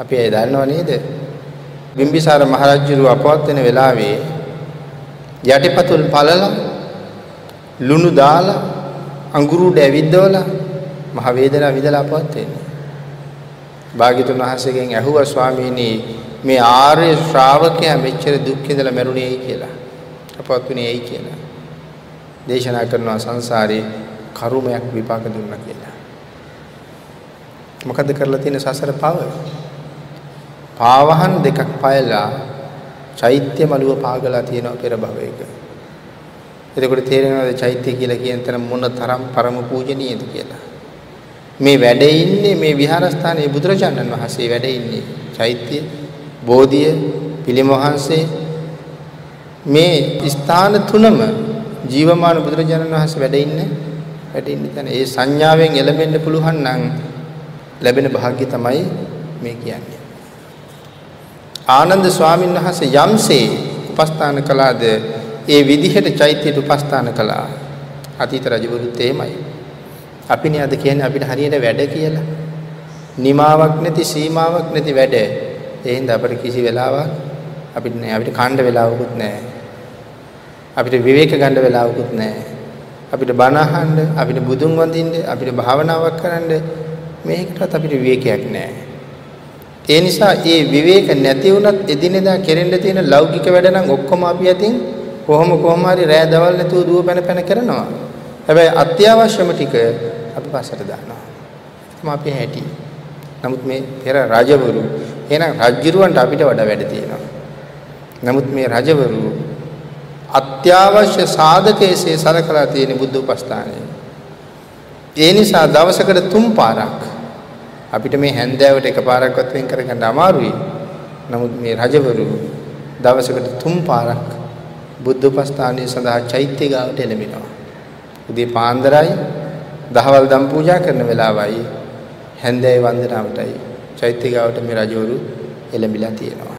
අපි ඒ දන්නව නේද? බිම්බිසාර මහරජුරු අපවත් වෙන වෙලාවේ යටිපතුල් පළලා ලුණු දාලා අඟුරු දැවිද්දවලා මහ වේදනාව විඳලා අපවත් වෙන්නේ. භාග්‍යතුන් වහන්සේගෙන් ඇහුවා ස්වාමීනි මේ ආර්ය ශ්‍රාවකයා මෙච්චර දුක් විඳලා මැරුණේයි කියලා. අපවත් වුණේ ඇයි කියලා. දේශනා කරනවා සංසාරේ කර්මයක් විපාක දුන්නා කියලා. මොකද කරලා තියෙන සසර පව? පාවහන් දෙකක් පයලා චෛත්‍ය මළුව පාගලා තියෙනවා පෙර භවයක. එතකොට තේරෙනවද චෛත්‍ය කියලා කියන තැන මොන තරම් පරම පූජනීයද කියලා. මේ වැඩේ ඉන්නේ මේ විහාරස්ථානයේ බුදුරජාණන් වහන්සේ වැඩ ඉන්නේ. චෛත්‍ය, බෝධිය, පිළිම වහන්සේ මේ ස්ථාන තුනම ජීවමාන බුදුරජාණන් වහන්සේ වැඩ ඉන්නේ වැඩ ඉන්නේ තැන. ඒ සංඥාවෙන් එළඹෙන්න පුළුවන් නම් ලැබෙන භාග්‍ය තමයි මේ කියන්නේ. ආනන්ද ස්වාමීන් වහන්සේ යම්සේ උපස්ථාන කළාද ඒ විදිහට චෛත්‍යයට උපස්ථාන කළා. අතීත රජවරුත් එහෙමයි. අපිනේ අද කියන්නේ අපිට හරියට වැඩ කියලා. නිමාවක් නැති සීමාවක් නැති වැඩ. ඒ හින්දා අපිට කිසි වෙලාවක් අපිට නෑ අපිට කණ්ඩ වෙලාවකුත් නෑ. අපිට විවේක ගන්න වෙලාවකුත් නෑ. අපිට බණ අහන්න, අපිට බුදුන් වඳින්න, අපිට භාවනාවක් කරන්න මේකටත් අපිට විවේකයක් නෑ. ඒ නිසා ඒ විවේක නැති වුණත් එදිනෙදා කෙරෙන්න තියෙන ලෞකික වැඩ නම් ඔක්කොම අපි අතින් කොහොම කොහොම හරි රෑ දවල් නැතුව දුව පැන පැන කරනවා. හැබැයි අත්‍යවශ්‍යම ටික අපි පස්සට දානවා. තමයි අපේ හැටි. නමුත් මේ පෙර රජවරු එහෙනම් රජුරවන්ට අපිට වඩා වැඩ තියෙනවා. නමුත් මේ රජවරු අත්‍යවශ්‍ය සාධකයේසේ සලකලා තියෙන බුද්ධ උපස්ථානය. ඒ නිසා දවසකට තුන් පාරක් අපිට මේ හැන්දෑවට එකපාරක්වත් වෙන් කරගන්න අමාරුයි. නමුත් මේ රජවරු දවසකට තුන් පාරක් බුද්ධ උපස්ථානයේ සඳහා චෛත්‍ය ගාවට එළඹෙනවා. උදේ පාන්දරයි දහවල් දම් පූජා කරන වෙලාවයි හැන්දෑවේ වන්දනාවටයි චෛත්‍ය ගාවට මේ රජවරු එළඹිලා තියෙනවා.